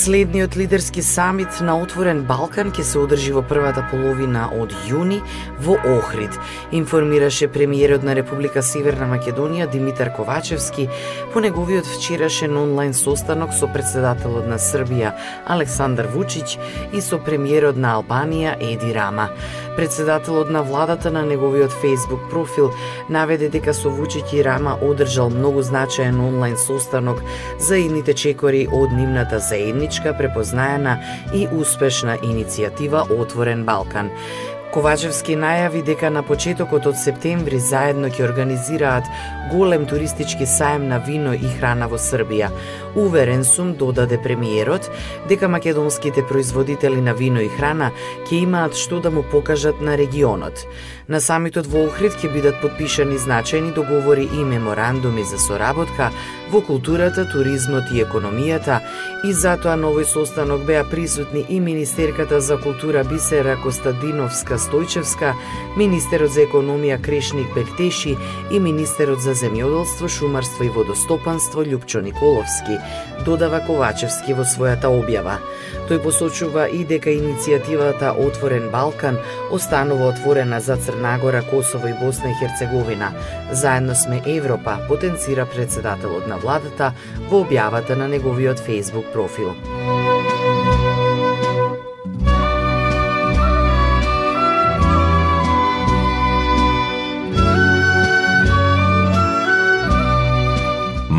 Следниот лидерски самит на Отворен Балкан ќе се одржи во првата половина од јуни во Охрид, информираше премиерот на Република Северна Македонија Димитар Ковачевски по неговиот вчерашен онлайн состанок со председателот на Србија Александар Вучиќ и со премиерот на Албанија Еди Рама. Председателот на владата на неговиот Facebook профил наведе дека со Вучиќ и Рама одржал многу значаен онлайн состанок за идните чекори од нивната заедничка, препознаена и успешна иницијатива Отворен Балкан. Ковачевски најави дека на почетокот од септември заедно ќе организираат голем туристички саем на вино и храна во Србија. Уверен сум, додаде премиерот, дека македонските производители на вино и храна ќе имаат што да му покажат на регионот. На самитот во Охрид ќе бидат подпишани значајни договори и меморандуми за соработка во културата, туризмот и економијата и затоа на овој состанок беа присутни и Министерката за култура Бисера Костадиновска Стојчевска, Министерот за економија Крешник Бектеши и Министерот за земјоделство, шумарство и водостопанство Љупчо Николовски, додава Ковачевски во својата објава. Тој посочува и дека иницијативата Отворен Балкан останува отворена за Црнагора, Косово и Босна и Херцеговина. Заедно сме Европа, потенцира председателот на владата во објавата на неговиот Facebook профил.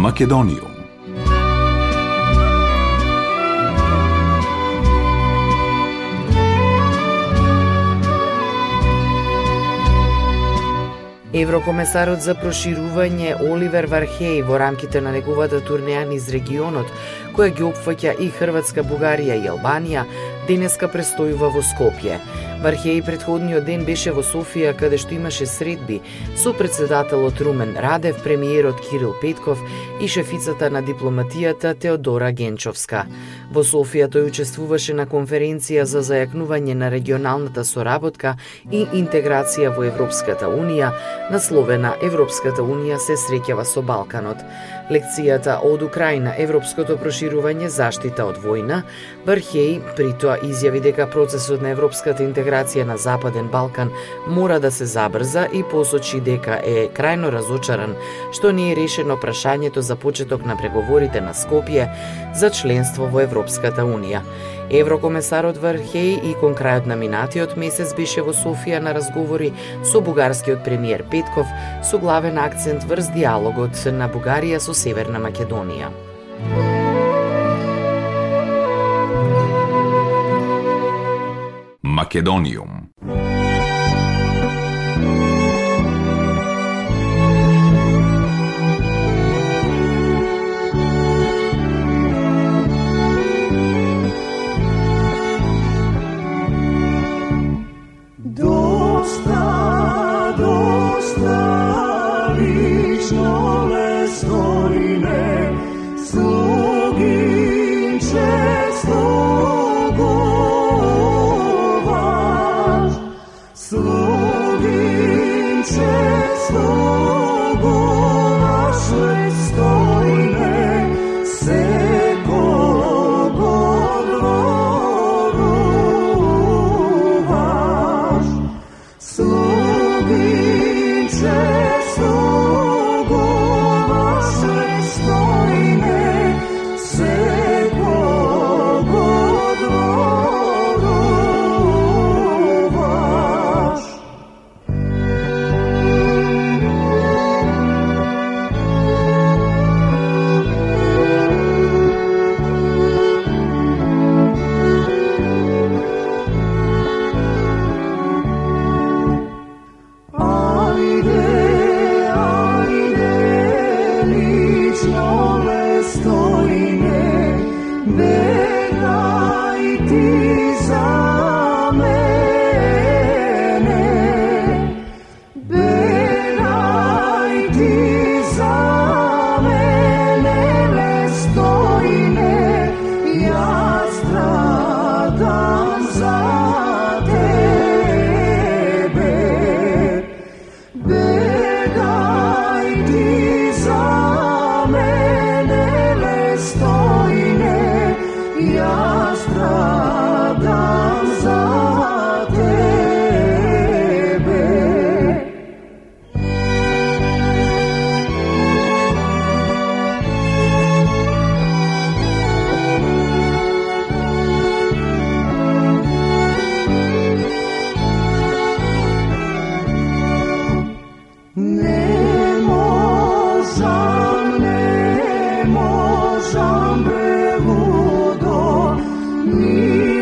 Македонијум Еврокомесарот за проширување Оливер Вархеј во рамките на неговата турнеја низ регионот, која ги опфаќа и Хрватска, Бугарија и Албанија, денеска престојува во Скопје. Вархеј предходниот ден беше во Софија каде што имаше средби со председателот Румен Радев, премиерот Кирил Петков и шефицата на дипломатијата Теодора Генчовска. Во Софија тој учествуваше на конференција за зајакнување на регионалната соработка и интеграција во Европската Унија, насловена Европската Унија се среќава со Балканот. Лекцијата од Украина, европското проширување, заштита од војна, Бархеј притоа тоа изјави дека процесот на европската интеграција на Западен Балкан мора да се забрза и посочи дека е крајно разочаран што не е решено прашањето за почеток на преговорите на Скопје за членство во Европската Унија. Еврокомесарот Вархеј и кон крајот на минатиот месец беше во Софија на разговори со бугарскиот премиер Петков со главен акцент врз диалогот на Бугарија со Северна Македонија. Македониум.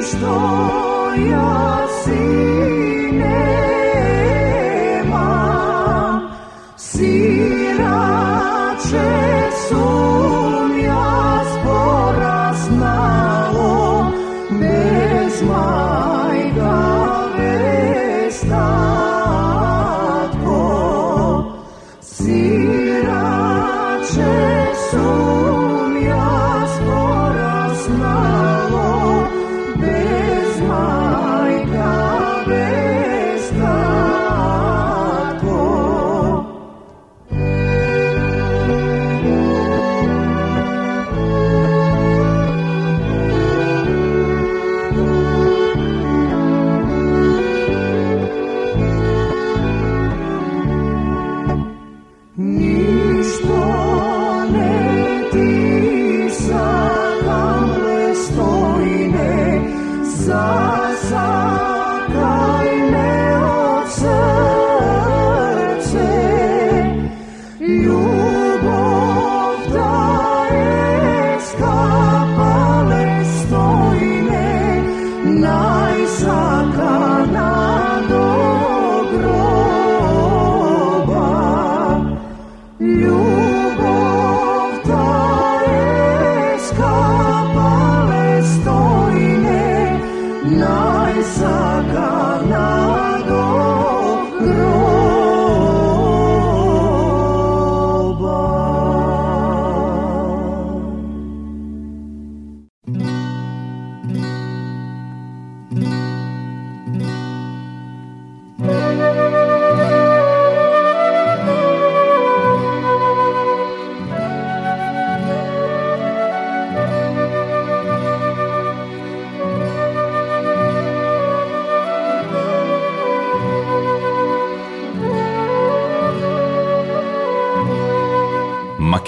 Χριστό Ιωσήνε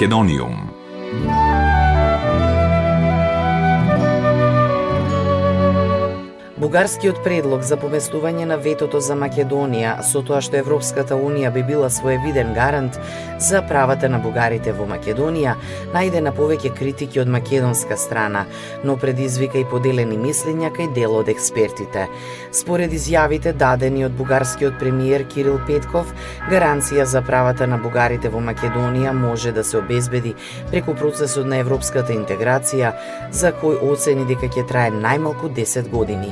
Македониум. Бугарскиот предлог за поместување на ветото за Македонија со тоа што Европската Унија би била своевиден гарант за правата на бугарите во Македонија, најде на повеќе критики од македонска страна, но предизвика и поделени мислења кај дел од експертите. Според изјавите дадени од бугарскиот премиер Кирил Петков, гаранција за правата на бугарите во Македонија може да се обезбеди преку процесот на европската интеграција, за кој оцени дека ќе трае најмалку 10 години.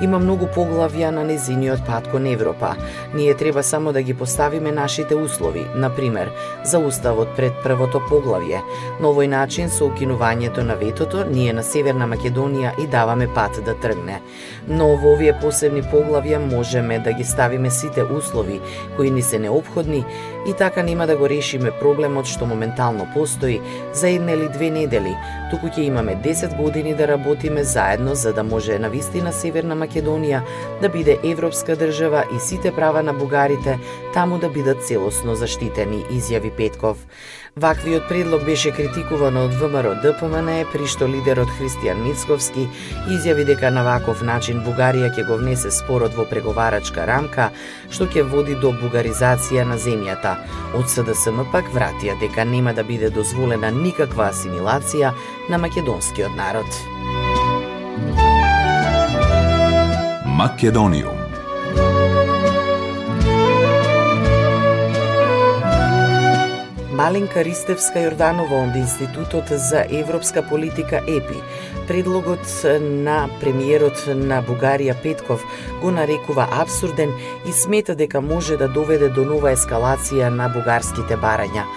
Има многу поглавја на незиниот пат кон Европа. Ние треба само да ги поставиме нашите услови, на пример, за уставот пред првото поглавје. На овој начин со укинувањето на ветото, ние на Северна Македонија и даваме пат да тргне. Но во овие посебни поглавја можеме да ги ставиме сите услови кои ни се необходни и така нема да го решиме проблемот што моментално постои за една или две недели, туку ќе имаме 10 години да работиме заедно за да може на вистина Северна Македонија да биде европска држава и сите права на бугарите таму да бидат целосно заштитени, изјави Петков. Ваквиот предлог беше критикуван од ВМРО ДПМН, при што лидерот Христијан Мицковски изјави дека на ваков начин Бугарија ќе го внесе спорот во преговарачка рамка, што ќе води до бугаризација на земјата. Од СДСМ пак вратија дека нема да биде дозволена никаква асимилација на македонскиот народ. Македониум Маленка Ристевска Јорданова од Институтот за европска политика ЕПИ. Предлогот на премиерот на Бугарија Петков го нарекува абсурден и смета дека може да доведе до нова ескалација на бугарските барања.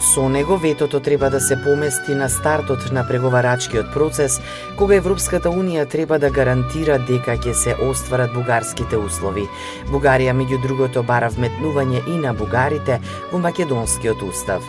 Со него ветото треба да се помести на стартот на преговарачкиот процес, кога Европската Унија треба да гарантира дека ќе се остварат бугарските услови. Бугарија, меѓу другото, бара вметнување и на бугарите во македонскиот устав.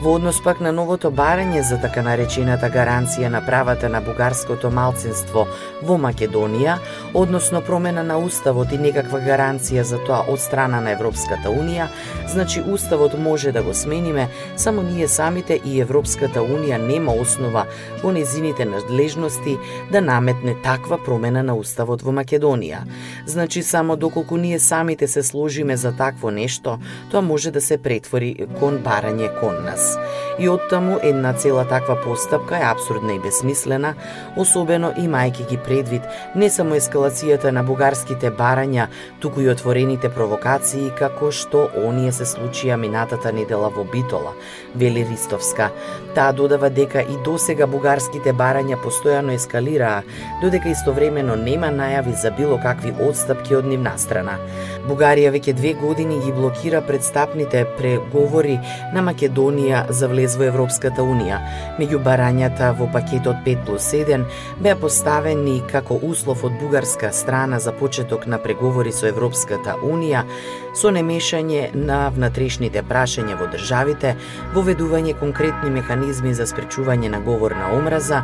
Во однос пак на новото барање за така наречената гаранција на правата на бугарското малцинство во Македонија, односно промена на уставот и некаква гаранција за тоа од страна на Европската Унија, значи уставот може да го смениме, само ние самите и Европската Унија нема основа во незините надлежности да наметне таква промена на уставот во Македонија. Значи само доколку ние самите се сложиме за такво нешто, тоа може да се претвори кон барање кон нас. И оттаму една цела таква постапка е абсурдна и бесмислена, особено имајќи ги предвид не само ескалацијата на бугарските барања, туку и отворените провокации како што оние се случија минатата недела во Битола, вели Ристовска. Таа додава дека и досега бугарските барања постојано ескалираа, додека истовремено нема најави за било какви одстапки од нивна страна. Бугарија веќе две години ги блокира предстапните преговори на Македонија за влез во Европската Унија. Меѓу барањата во пакетот 5 плюс 1 беа поставени како услов од бугарска страна за почеток на преговори со Европската Унија со немешање на внатрешните прашања во државите, воведување конкретни механизми за спречување на говор на омраза,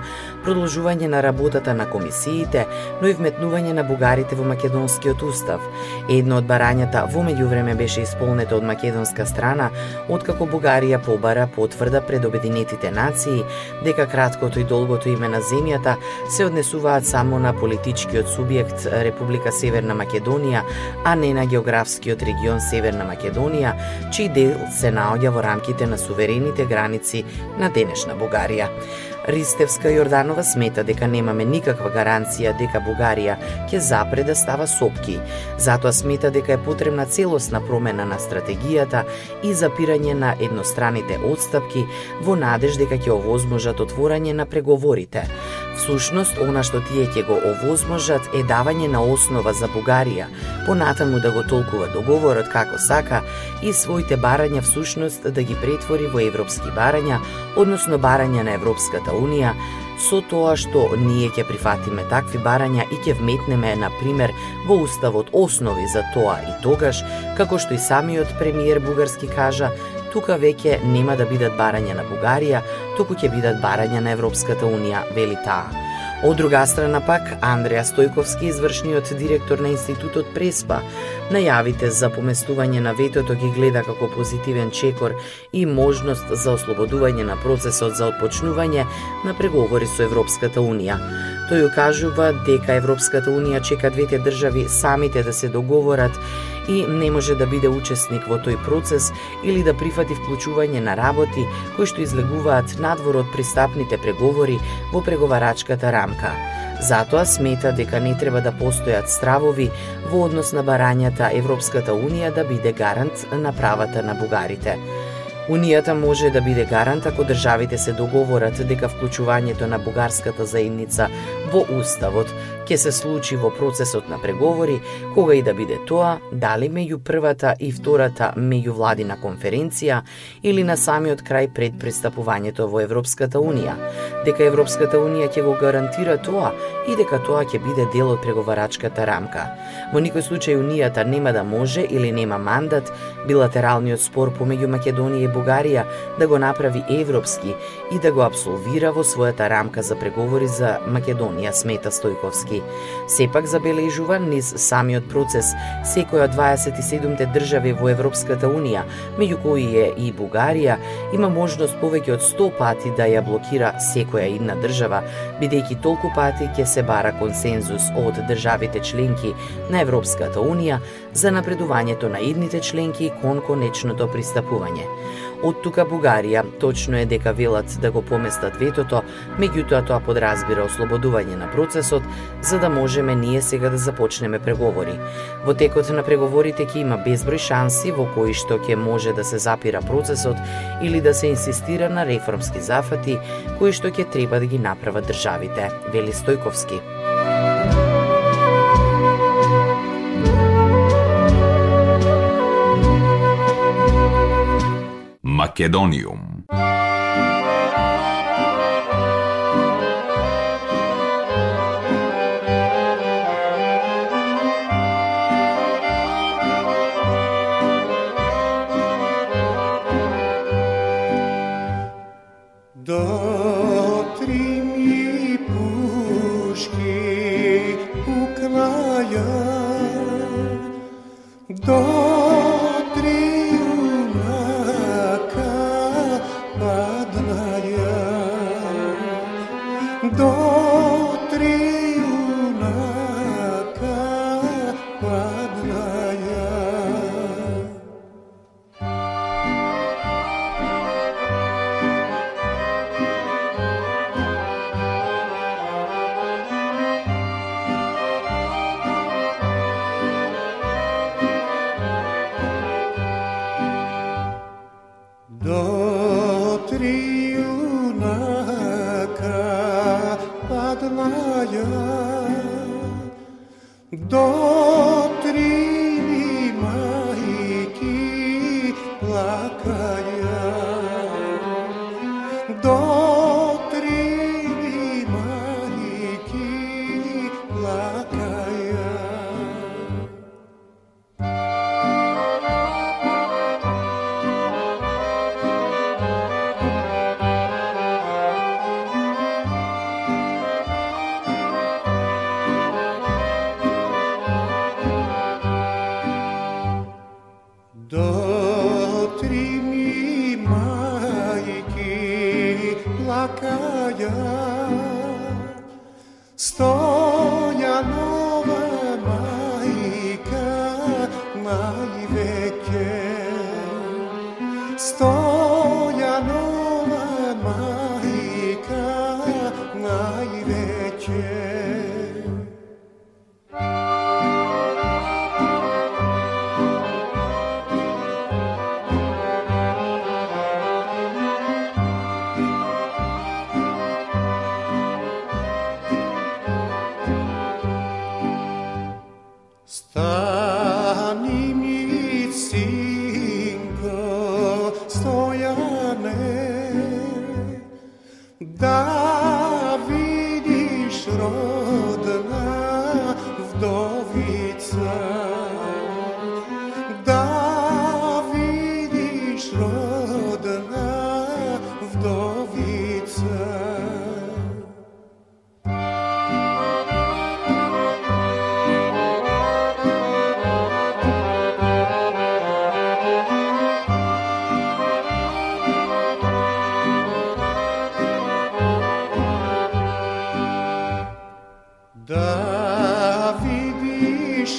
продолжување на работата на комисиите, но и вметнување на бугарите во македонскиот устав. Едно од барањата во меѓувреме беше исполнето од македонска страна, откако Бугарија побара потврда пред Обединетите нации дека краткото и долгото име на земјата се однесуваат само на политичкиот субјект Република Северна Македонија, а не на географскиот регион Северна Македонија, чиј дел се наоѓа во рамките на суверените граници на денешна Бугарија. Ристевска Јорданова смета дека немаме никаква гаранција дека Бугарија ќе запре да става сопки. Затоа смета дека е потребна целосна промена на стратегијата и запирање на едностраните одстапки во надеж дека ќе овозможат отворање на преговорите. Сушност она што тие ќе го овозможат е давање на основа за Бугарија, понатаму да го толкува договорот како сака и своите барања сушност да ги претвори во европски барања, односно барања на Европската Унија, со тоа што ние ќе прифатиме такви барања и ќе вметнеме, на пример, во Уставот основи за тоа и тогаш, како што и самиот премиер бугарски кажа, тука веќе нема да бидат барања на Бугарија, туку ќе бидат барања на Европската Унија, вели таа. Од друга страна пак, Андреа Стојковски, извршниот директор на Институтот Преспа, најавите за поместување на ветото ги гледа како позитивен чекор и можност за ослободување на процесот за отпочнување на преговори со Европската Унија. Тој укажува дека Европската Унија чека двете држави самите да се договорат и не може да биде учесник во тој процес или да прифати вклучување на работи кои што излегуваат надвор од пристапните преговори во преговарачката рамка. Затоа смета дека не треба да постојат стравови во однос на барањата Европската Унија да биде гарант на правата на бугарите. Унијата може да биде гарант ако државите се договорат дека вклучувањето на бугарската заедница во Уставот. Ќе се случи во процесот на преговори, кога и да биде тоа, дали меѓу првата и втората меѓувладина конференција или на самиот крај пред пристапувањето во Европската Унија, дека Европската Унија ќе го гарантира тоа и дека тоа ќе биде дел од преговарачката рамка. Во никој случај Унијата нема да може или нема мандат билатералниот спор помеѓу Македонија и Бугарија да го направи европски и да го абсолвира во својата рамка за преговори за Македонија, смета Стојковски. Сепак забележува низ самиот процес секој од 27 држави во Европската Унија, меѓу кои е и Бугарија, има можност повеќе од 100 пати да ја блокира секоја една држава, бидејќи толку пати ќе се бара консензус од државите членки на Европската Унија за напредувањето на идните членки кон конечното пристапување. Од тука Бугарија точно е дека велат да го поместат ветото, меѓутоа тоа подразбира ослободување на процесот за да можеме ние сега да започнеме преговори. Во текот на преговорите ќе има безброј шанси во кои што ќе може да се запира процесот или да се инсистира на реформски зафати кои што ќе треба да ги направат државите, вели Стојковски. Macedonium. Duh.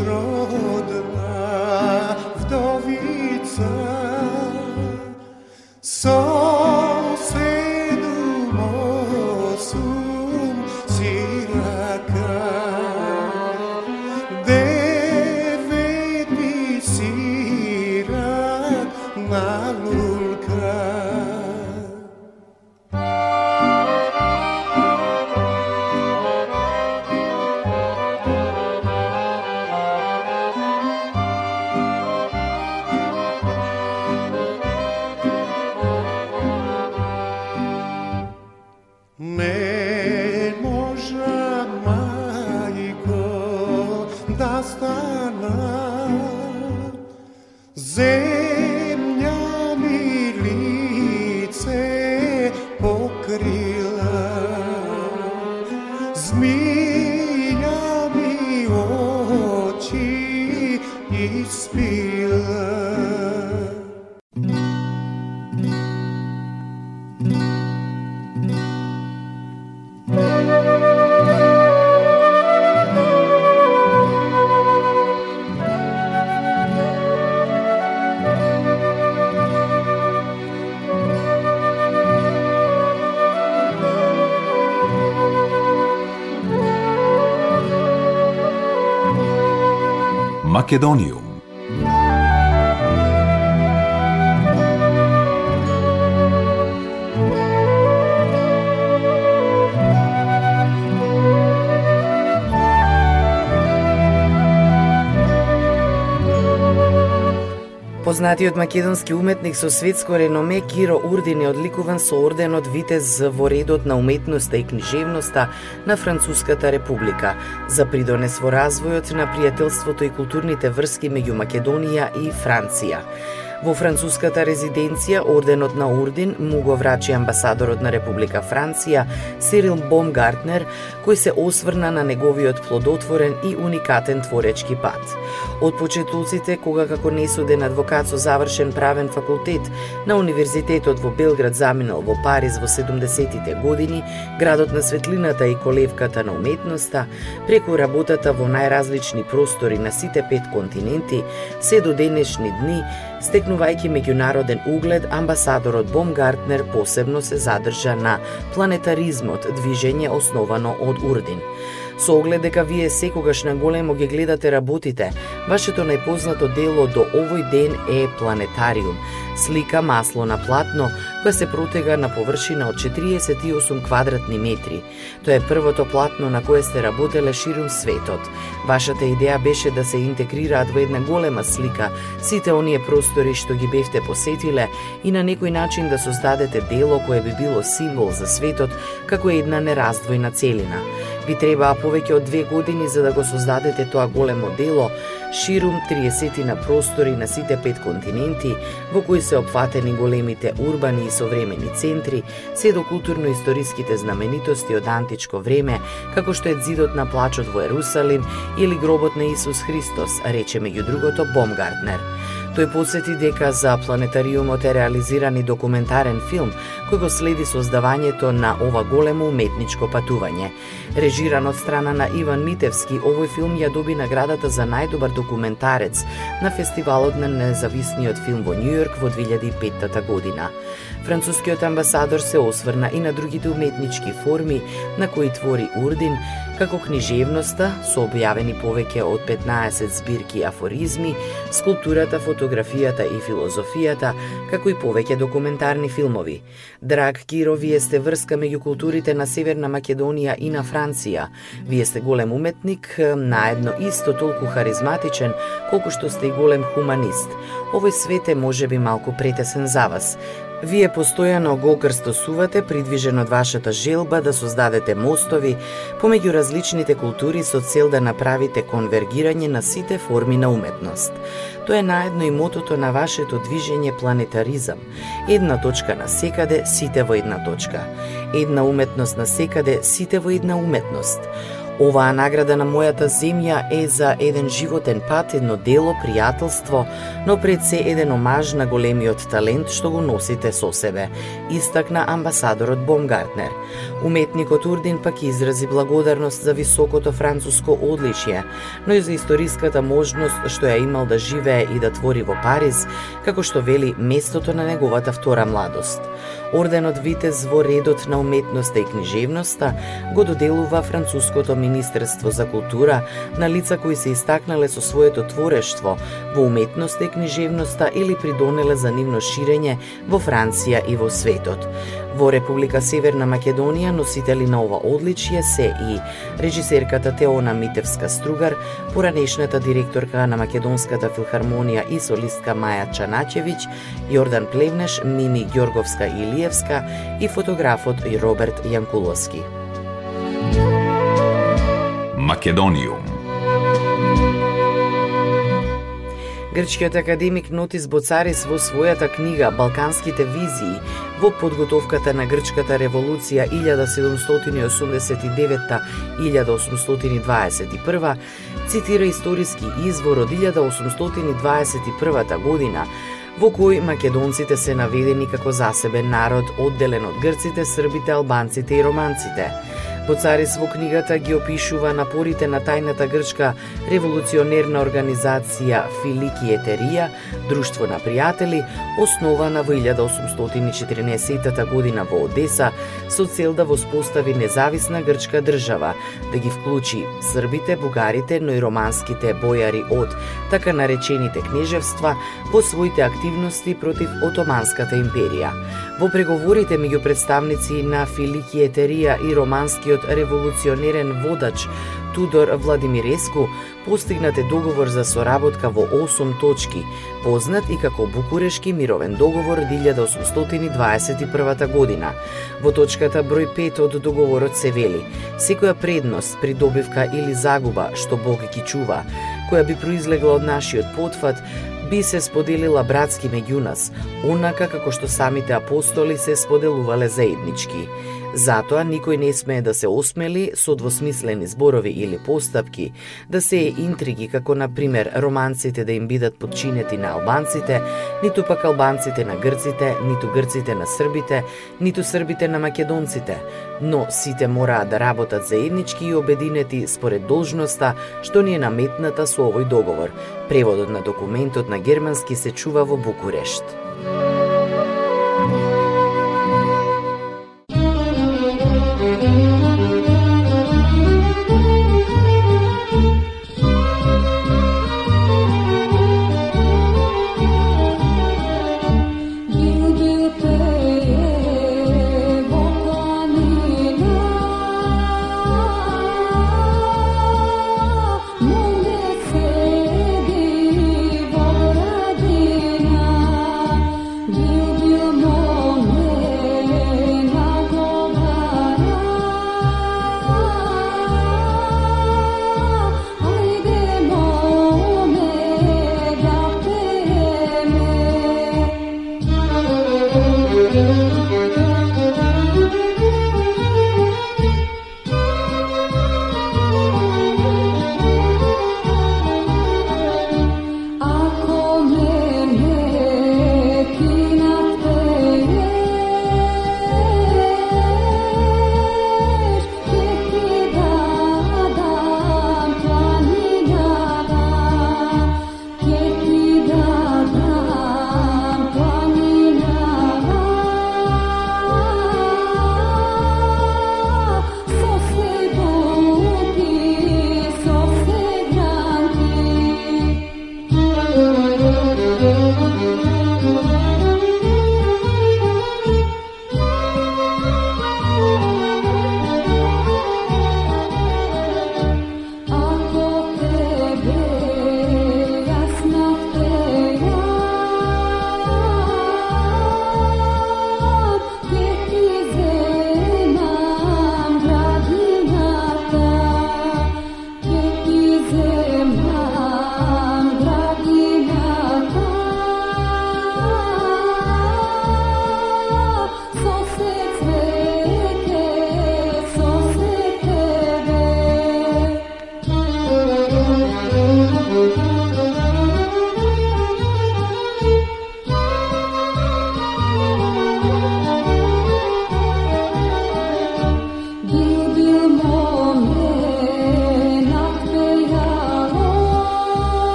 Israel. Македониум. Познатиот македонски уметник со светско реноме Киро Урдин е одликуван со орденот Витез во редот на уметноста и книжевноста на Француската република за придонес во развојот на пријателството и културните врски меѓу Македонија и Франција. Во француската резиденција орденот на Урдин му го врачи амбасадорот на Република Франција Сирил Бомгартнер, кој се осврна на неговиот плодотворен и уникатен творечки пат. Од почетуците, кога како несуден адвокат со завршен правен факултет на Универзитетот во Белград заминал во Париз во 70-тите години, градот на светлината и колевката на уметноста, преку работата во најразлични простори на сите пет континенти, се до денешни дни Стекнувајќи меѓународен углед, амбасадорот Бомгартнер посебно се задржа на планетаризмот, движење основано од Урдин. Со оглед дека вие секогаш на големо ги гледате работите, вашето најпознато дело до овој ден е Планетариум, слика масло на платно, која се протега на површина од 48 квадратни метри. Тоа е првото платно на кое сте работеле ширум светот. Вашата идеја беше да се интегрираат во една голема слика сите оние простори што ги бевте посетиле и на некој начин да создадете дело кое би било символ за светот како една нераздвојна целина. Ви требаа повеќе од две години за да го создадете тоа големо дело, ширум 30 на простори на сите пет континенти, во кои се опфатени големите урбани и современи центри, се до културно-историските знаменитости од античко време, како што е зидот на плачот во Ерусалим или гробот на Исус Христос, рече меѓу другото Бомгартнер. Тој посети дека за планетариумот е реализиран и документарен филм кој го следи создавањето на ова големо уметничко патување. Режиран од страна на Иван Митевски, овој филм ја доби наградата за најдобар документарец на фестивалот на независниот филм во Њујорк во 2005 година. Францускиот амбасадор се осврна и на другите уметнички форми на кои твори Урдин, како книжевноста, со објавени повеќе од 15 збирки афоризми, скулптурата, фотографијата и филозофијата, како и повеќе документарни филмови. Драг Киро, вие сте врска меѓу културите на Северна Македонија и на Франција. Вие сте голем уметник, наедно исто толку харизматичен, колку што сте и голем хуманист. Овој свет е можеби малку претесен за вас. Вие постојано го крстосувате придвижен од вашата желба да создадете мостови помеѓу различните култури со цел да направите конвергирање на сите форми на уметност. Тоа е наедно и мотото на вашето движење планетаризам. Една точка на секаде, сите во една точка. Една уметност на секаде, сите во една уметност. Оваа награда на мојата земја е за еден животен пат, едно дело, пријателство, но пред се еден омаж на големиот талент што го носите со себе, истакна амбасадорот Бомгартнер. Уметникот Урдин пак изрази благодарност за високото француско одличие, но и за историската можност што ја имал да живее и да твори во Париз, како што вели местото на неговата втора младост. Орденот Витез во редот на уметноста и книжевноста го доделува француското Министерство за култура на лица кои се истакнале со своето творештво во уметноста и книжевноста или придонеле за нивно ширење во Франција и во светот. Во Република Северна Македонија носители на ова одличие се и режисерката Теона Митевска Стругар, поранешната директорка на Македонската филхармонија и солистка Маја Чаначевиќ, Јордан Плевнеш, Мими Ѓорговска Илиевска и фотографот Роберт Јанкуловски. Македониум Грчкиот академик Нотис Боцарис во својата книга Балканските визии во подготовката на Грчката револуција 1789-1821 цитира историски извор од 1821 година во кој македонците се наведени како засебен народ одделен од грците, србите, албанците и романците. Боцарис во книгата ги опишува напорите на тајната грчка револуционерна организација Филики Етерија, друштво на пријатели, основана во 1814 година во Одеса со цел да воспостави независна грчка држава, да ги вклучи србите, бугарите, но и романските бојари од така наречените кнежевства во своите активности против Отоманската империја. Во преговорите меѓу представници на Филики Етерија и романскиот револуционерен водач Тудор Владимиреску постигнате договор за соработка во 8 точки, познат и како Букурешки мировен договор 1821 година. Во точката број 5 од договорот се вели: секоја предност, придобивка или загуба што Бог ги чува, која би произлегла од нашиот потфат, би се споделила братски меѓу нас, онака како што самите апостоли се споделувале заеднички. Затоа никој не смее да се осмели со двосмислени зборови или постапки, да се интриги како на пример романците да им бидат подчинети на албанците, ниту пак албанците на грците, ниту грците на србите, ниту србите на македонците, но сите мораат да работат заеднички и обединети според должноста што ни е наметната со овој договор. Преводот на документот на германски се чува во Букурешт.